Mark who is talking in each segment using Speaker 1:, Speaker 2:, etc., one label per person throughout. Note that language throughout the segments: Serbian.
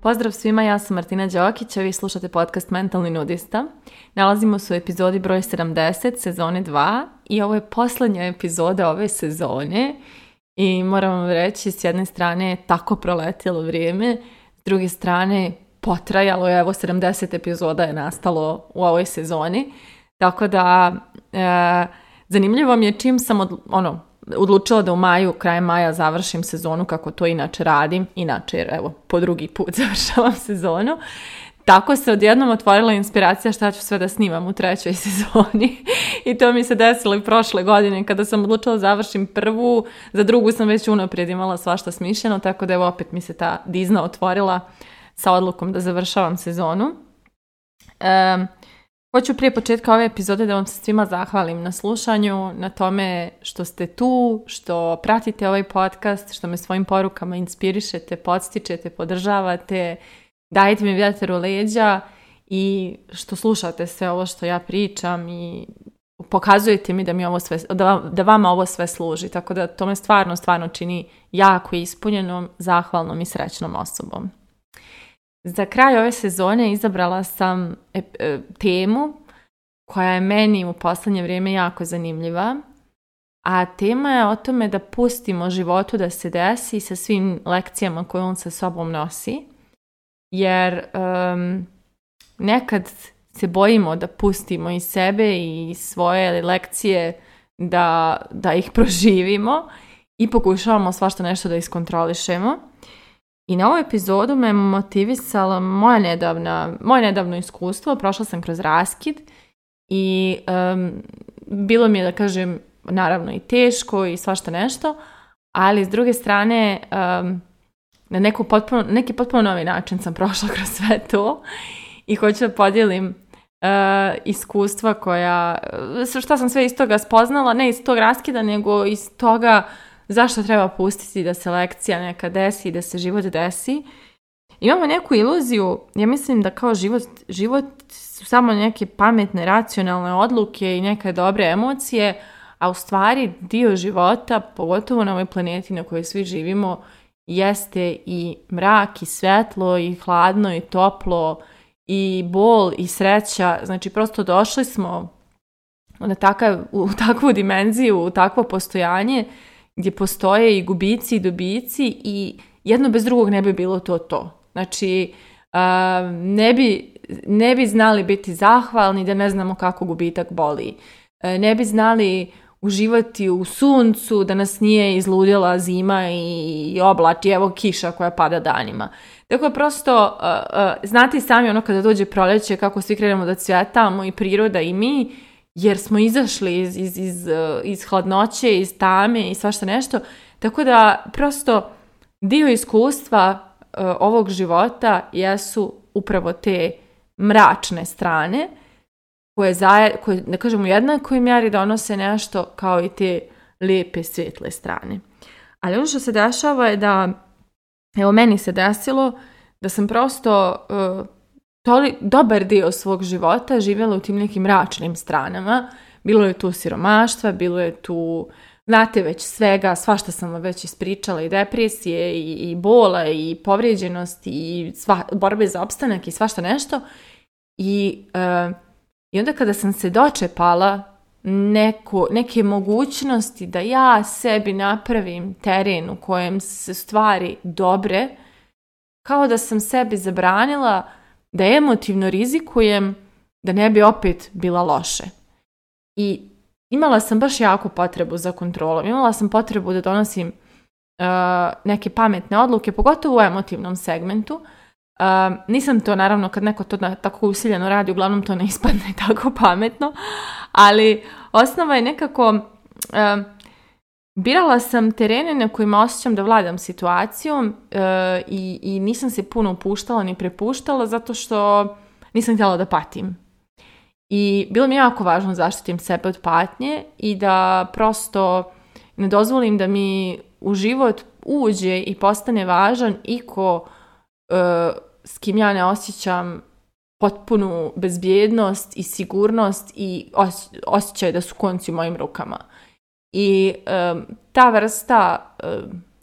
Speaker 1: Pozdrav svima, ja sam Martina Đokić, a vi slušate podcast Mentalni nudista. Nalazimo se u epizodi broj 70, sezone 2 i ovo je posljednja epizoda ove sezone i moram vam reći, s jedne strane je tako proletjelo vrijeme, s druge strane potrajalo je, evo 70 epizoda je nastalo u ovoj sezoni, tako da e, zanimljivo mi je čim sam ono, odlučila da u maju, krajem maja završim sezonu kako to inače radim, inače jer evo po drugi put završavam sezonu, tako se odjednom otvorila inspiracija šta ću sve da snimam u trećoj sezoni i to mi se desilo i prošle godine kada sam odlučila završim prvu, za drugu sam već unaprijed imala svašta smišljeno, tako da evo opet mi se ta dizna otvorila sa odlukom da završavam sezonu. hoću prije početka ove epizode da vam se svima zahvalim na slušanju, na tome što ste tu, što pratite ovaj podcast, što me svojim porukama inspirišete, podstičete, podržavate, dajete mi vjetar u leđa i što slušate sve ovo što ja pričam i pokazujete mi da, mi ovo sve, da, vama ovo sve služi. Tako da to me stvarno, stvarno čini jako ispunjenom, zahvalnom i srećnom osobom. Za kraj ove sezone izabrala sam e, e, temu koja je meni u posljednje vrijeme jako zanimljiva, a tema je o tome da pustimo životu da se desi sa svim lekcijama koje on sa sobom nosi, jer nekad se bojimo da pustimo i sebe i svoje lekcije da, da ih proživimo i pokušavamo svašta nešto da iskontrolišemo. I na ovu epizodu me motivisalo moje nedavno, moje nedavno iskustvo, prošla sam kroz raskid i bilo mi je da kažem naravno i teško i svašta nešto, ali s druge strane na potpuno, neki potpuno novi način sam prošla kroz sve to i hoću da podijelim e, iskustva koja, e, što sam sve iz toga spoznala, ne iz tog raskida, nego iz toga zašto treba pustiti da se lekcija neka desi i da se život desi. Imamo neku iluziju, ja mislim da kao život, život su samo neke pametne, racionalne odluke i neke dobre emocije, a u stvari dio života, pogotovo na ovoj planeti na kojoj svi živimo, jeste i mrak i svetlo i hladno i toplo i bol i sreća. Znači prosto došli smo na u takvu dimenziju, u takvo postojanje gdje postoje i gubici i dobici i jedno bez drugog ne bi bilo to to. Znači, ne bi, ne bi znali biti zahvalni da ne znamo kako gubitak boli. E, ne bi znali uživati u suncu, da nas nije izludila zima i oblač i evo kiša koja pada danima. je dakle, prosto znati sami ono kada dođe proljeće, kako svi krenemo da cvjetamo i priroda i mi, jer smo izašli iz, iz, iz, eh, iz hladnoće, iz tame i svašta nešto. Tako da prosto dio iskustva eh, ovog života jesu upravo te mračne strane koje, zaje, koje ne kažem u jednakoj mjeri donose nešto kao i te lijepe, svjetle strane. Ali ono što se dešava je da, evo meni se desilo da sam prosto eh, toli, dobar dio svog života živjela u tim nekim mračnim stranama. Bilo je tu siromaštva, bilo je tu, znate već svega, svašta sam vam već ispričala i depresije i, i bola i povrijeđenosti i sva, borbe za opstanak i svašta nešto. I, eh, I onda kada sam se dočepala neko, neke mogućnosti da ja sebi napravim teren u kojem se stvari dobre, kao da sam sebi zabranila da emotivno rizikujem da ne bi opet bila loše. I imala sam baš jako potrebu za kontrolom. Imala sam potrebu da donosim uh, neke pametne odluke, pogotovo u emotivnom segmentu. Uh, nisam to, naravno, kad neko to tako usiljeno radi, uglavnom to ne ispadne tako pametno, ali osnova je nekako... Uh, Birala sam terene na kojima osjećam da vladam situacijom e, i, i nisam se puno upuštala ni prepuštala zato što nisam htjela da patim. I bilo mi je jako važno zaštitim sebe od patnje i da prosto ne dozvolim da mi u život uđe i postane važan iko e, s kim ja ne osjećam potpunu bezbjednost i sigurnost i osjećaj da su konci u mojim rukama. I ta vrsta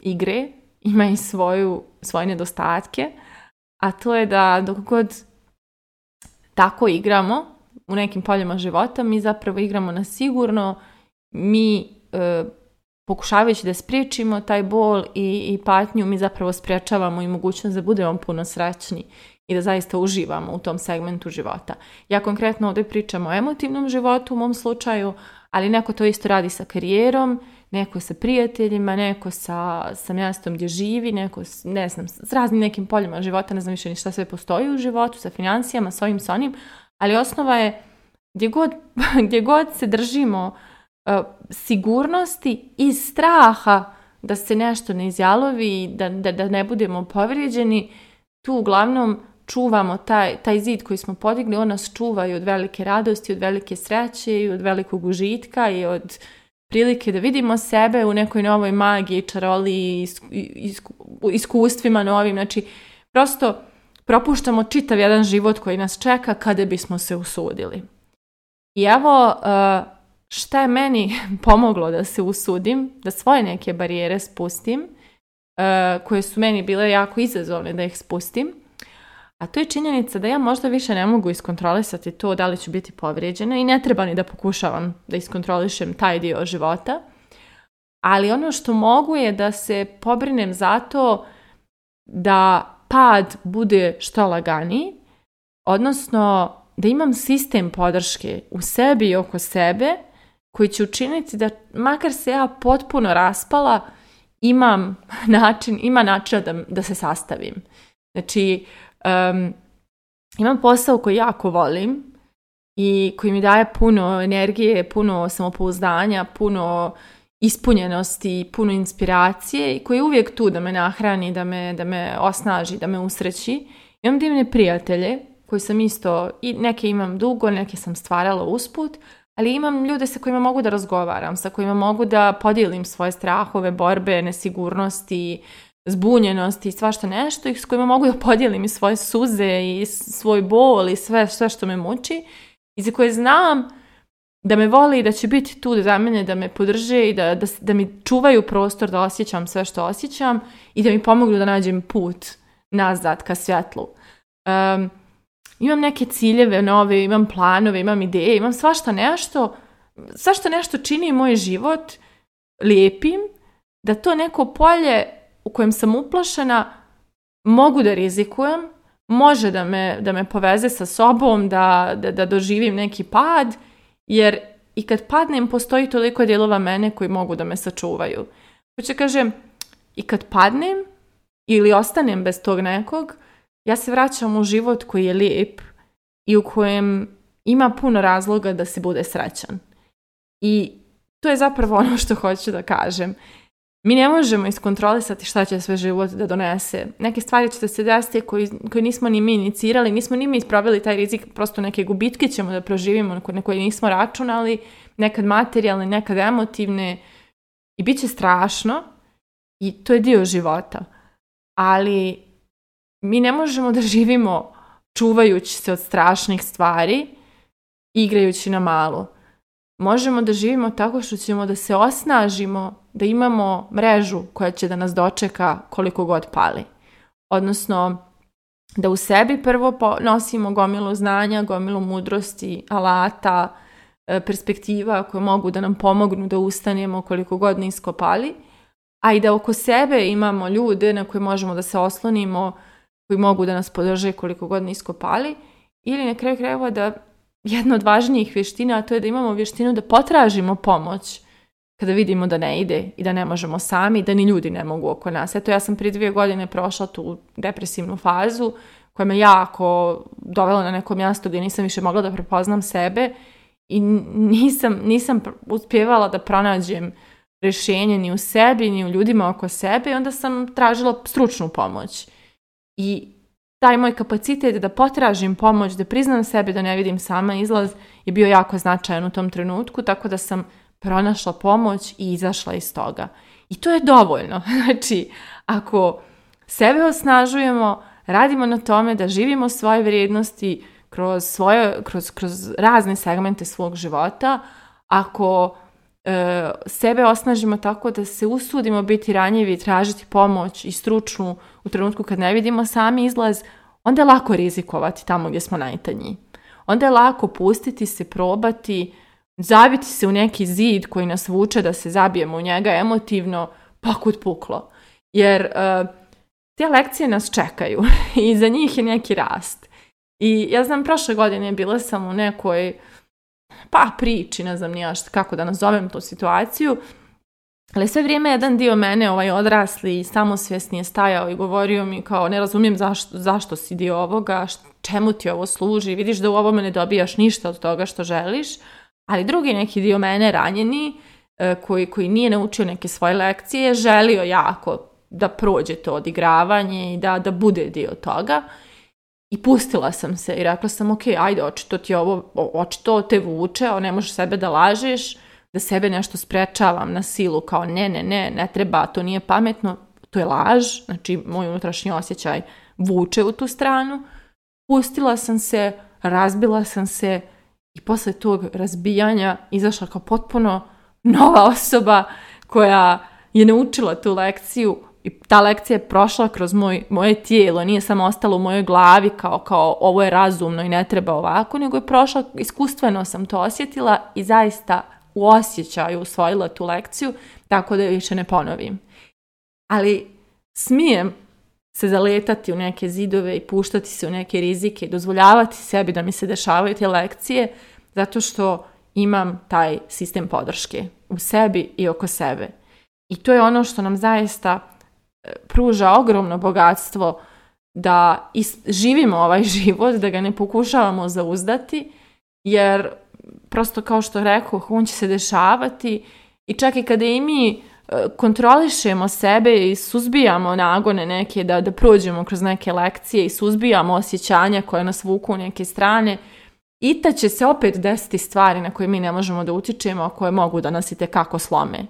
Speaker 1: igre ima i svoju, svoje nedostatke, a to je da dok god tako igramo u nekim poljima života, mi zapravo igramo na sigurno, mi pokušavajući da spriječimo taj bol i, i patnju, mi zapravo spriječavamo i mogućnost da budemo puno srećni i da zaista uživamo u tom segmentu života. Ja konkretno ovdje pričam o emotivnom životu u mom slučaju, ali neko to isto radi sa karijerom, neko sa prijateljima, neko sa, sa mjestom gdje živi, neko s, ne znam, s raznim nekim poljima života, ne znam više ni šta sve postoji u životu, sa financijama, s ovim, s onim, ali osnova je gdje god, gdje god se držimo e, sigurnosti i straha da se nešto ne izjalovi, da, da, da ne budemo povrijeđeni, tu uglavnom čuvamo taj, taj zid koji smo podigli, on nas čuva i od velike radosti, od velike sreće i od velikog užitka i od prilike da vidimo sebe u nekoj novoj magiji, čaroli, iskustvima novim. Znači, prosto propuštamo čitav jedan život koji nas čeka kada bismo se usudili. I evo e, šta je meni pomoglo da se usudim, da svoje neke barijere spustim, e, koje su meni bile jako izazovne da ih spustim a to je činjenica da ja možda više ne mogu iskontrolisati to da li ću biti povrijeđena i ne treba ni da pokušavam da iskontrolišem taj dio života. Ali ono što mogu je da se pobrinem za to da pad bude što laganiji, odnosno da imam sistem podrške u sebi i oko sebe koji će učiniti da makar se ja potpuno raspala, imam način, ima način da, da se sastavim. Znači, imam posao koji jako volim i koji mi daje puno energije, puno samopouzdanja, puno ispunjenosti, puno inspiracije i koji je uvijek tu da me nahrani, da me, da me osnaži, da me usreći. Imam divne prijatelje koji sam isto, i neke imam dugo, neke sam stvarala usput, ali imam ljude sa kojima mogu da razgovaram, sa kojima mogu da podijelim svoje strahove, borbe, nesigurnosti, zbunjenosti i svašta nešto s kojima mogu da podijelim i svoje suze i svoj bol i sve, sve što me muči i za koje znam da me voli i da će biti tu za mene, da me podrže i da, da, mi čuvaju prostor da osjećam sve što osjećam i da mi pomognu da nađem put nazad ka svjetlu. imam neke ciljeve nove, imam planove, imam ideje, imam svašta nešto, svašta nešto čini moj život lijepim, da to neko polje u kojem sam uplašena, mogu da rizikujem, može da me, da me poveze sa sobom, da, da, da doživim neki pad, jer i kad padnem postoji toliko dijelova mene koji mogu da me sačuvaju. Hoće kažem, i kad padnem ili ostanem bez tog nekog, ja se vraćam u život koji je lijep i u kojem ima puno razloga da se bude srećan. I to je zapravo ono što hoću da kažem mi ne možemo iskontrolisati šta će sve život da donese. Neke stvari će se desiti koje, koji nismo ni mi inicirali, nismo ni mi ispravili taj rizik, prosto neke gubitke ćemo da proživimo na koje nismo računali, nekad materijalne, nekad emotivne i bit će strašno i to je dio života. Ali mi ne možemo da živimo čuvajući se od strašnih stvari, igrajući na malo možemo da živimo tako što ćemo da se osnažimo, da imamo mrežu koja će da nas dočeka koliko god pali. Odnosno, da u sebi prvo nosimo gomilu znanja, gomilu mudrosti, alata, e, perspektiva koje mogu da nam pomognu da ustanemo koliko god nisko pali, a i da oko sebe imamo ljude na koje možemo da se oslonimo, koji mogu da nas podrže koliko god nisko pali, ili na kraju krajeva da jedna od važnijih vještina, a to je da imamo vještinu da potražimo pomoć kada vidimo da ne ide i da ne možemo sami, da ni ljudi ne mogu oko nas. Eto, ja sam prije dvije godine prošla tu depresivnu fazu koja me jako dovela na neko mjesto gdje nisam više mogla da prepoznam sebe i nisam, nisam uspjevala da pronađem rješenje ni u sebi, ni u ljudima oko sebe i onda sam tražila stručnu pomoć. I taj moj kapacitet da potražim pomoć, da priznam sebe da ne vidim sama izlaz je bio jako značajan u tom trenutku, tako da sam pronašla pomoć i izašla iz toga. I to je dovoljno. Znači, ako sebe osnažujemo, radimo na tome da živimo svoje vrijednosti kroz, svoje, kroz, kroz razne segmente svog života, ako e, sebe osnažimo tako da se usudimo biti ranjivi i tražiti pomoć i stručnu u trenutku kad ne vidimo sami izlaz, onda je lako rizikovati tamo gdje smo najtanji. Onda je lako pustiti se, probati, zabiti se u neki zid koji nas vuče da se zabijemo u njega emotivno, pa kut puklo. Jer e, te lekcije nas čekaju i za njih je neki rast. I ja znam, prošle godine bila sam u nekoj pa priči, ne znam nija kako da nazovem tu situaciju, ali sve vrijeme jedan dio mene, ovaj odrasli i samosvjesni je stajao i govorio mi kao ne razumijem zašto, zašto si dio ovoga, čemu ti ovo služi, vidiš da u ovome ne dobijaš ništa od toga što želiš, ali drugi neki dio mene ranjeni e, koji, koji nije naučio neke svoje lekcije, želio jako da prođe to odigravanje i da, da bude dio toga. I pustila sam se i rekla sam, ok, ajde, očito ti ovo, očito te vuče, ne možeš sebe da lažeš, da sebe nešto sprečavam na silu, kao ne, ne, ne, ne treba, to nije pametno, to je laž, znači moj unutrašnji osjećaj vuče u tu stranu. Pustila sam se, razbila sam se i posle tog razbijanja izašla kao potpuno nova osoba koja je naučila tu lekciju i ta lekcija je prošla kroz moj, moje tijelo, nije samo ostalo u mojoj glavi kao, kao ovo je razumno i ne treba ovako, nego je prošla, iskustveno sam to osjetila i zaista u osjećaju usvojila tu lekciju, tako da više ne ponovim. Ali smijem se zaletati u neke zidove i puštati se u neke rizike i dozvoljavati sebi da mi se dešavaju te lekcije zato što imam taj sistem podrške u sebi i oko sebe. I to je ono što nam zaista e, pruža ogromno bogatstvo da živimo ovaj život, da ga ne pokušavamo zauzdati, jer prosto kao što rekao, on će se dešavati i čak i kada i mi e, kontrolišemo sebe i suzbijamo nagone neke, da, da prođemo kroz neke lekcije i suzbijamo osjećanja koje nas vuku u neke strane, i ta će se opet desiti stvari na koje mi ne možemo da utičemo, a koje mogu da nas i kako slome.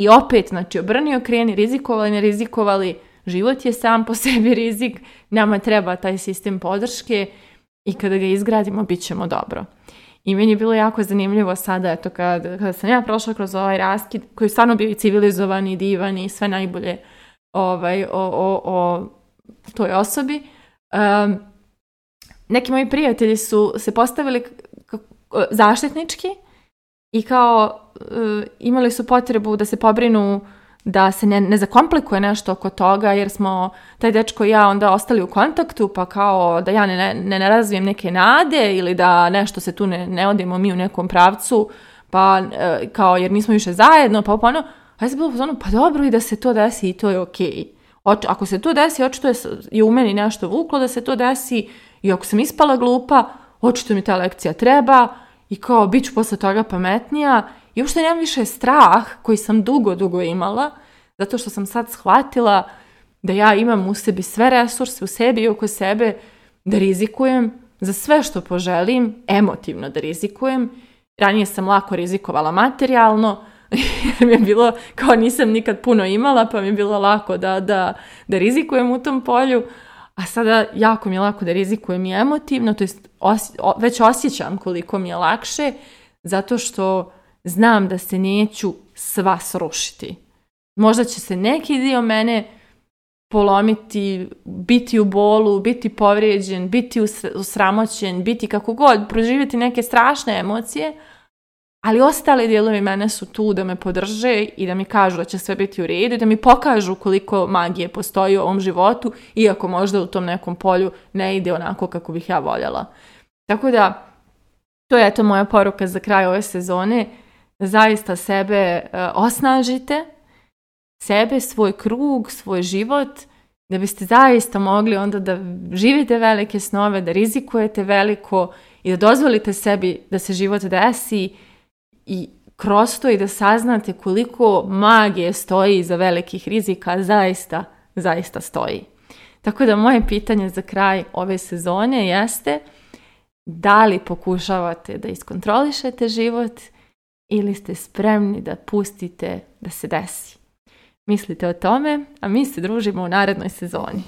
Speaker 1: I opet, znači, obrni okreni, rizikovali, ne rizikovali, život je sam po sebi rizik, nama treba taj sistem podrške i kada ga izgradimo, bit ćemo dobro. I meni je bilo jako zanimljivo sada, eto, kada, sam ja prošla kroz ovaj raskid, koji je stvarno bio i civilizovan i divan i sve najbolje ovaj, o, o, toj osobi. neki moji prijatelji su se postavili zaštitnički i kao e, imali su potrebu da se pobrinu da se ne, ne zakomplikuje nešto oko toga jer smo taj dečko i ja onda ostali u kontaktu pa kao da ja ne, ne, razvijem neke nade ili da nešto se tu ne, ne odemo mi u nekom pravcu pa e, kao jer nismo više zajedno pa ono, a ja bilo ono, pa dobro i da se to desi i to je okej. Okay. ako se to desi, očito je, u meni nešto vuklo da se to desi i ako sam ispala glupa, očito mi ta lekcija treba i kao bit ću posle toga pametnija i uopšte nemam više strah koji sam dugo, dugo imala, zato što sam sad shvatila da ja imam u sebi sve resurse, u sebi i oko sebe, da rizikujem za sve što poželim, emotivno da rizikujem. Ranije sam lako rizikovala materijalno, jer mi je bilo, kao nisam nikad puno imala, pa mi je bilo lako da, da, da rizikujem u tom polju, a sada jako mi je lako da rizikujem i emotivno, to već osjećam koliko mi je lakše, zato što znam da se neću sva srušiti. Možda će se neki dio mene polomiti, biti u bolu, biti povrijeđen, biti usramoćen, biti kako god, proživjeti neke strašne emocije, ali ostali dijelovi mene su tu da me podrže i da mi kažu da će sve biti u redu i da mi pokažu koliko magije postoji u ovom životu, iako možda u tom nekom polju ne ide onako kako bih ja voljela. Tako da, to je eto moja poruka za kraj ove sezone zaista sebe e, osnažite, sebe, svoj krug, svoj život, da biste zaista mogli onda da živite velike snove, da rizikujete veliko i da dozvolite sebi da se život desi i kroz to i da saznate koliko magije stoji iza velikih rizika, zaista, zaista stoji. Tako da moje pitanje za kraj ove sezone jeste da li pokušavate da iskontrolišete život – ili ste spremni da pustite da se desi? Mislite o tome, a mi se družimo u narednoj sezoni.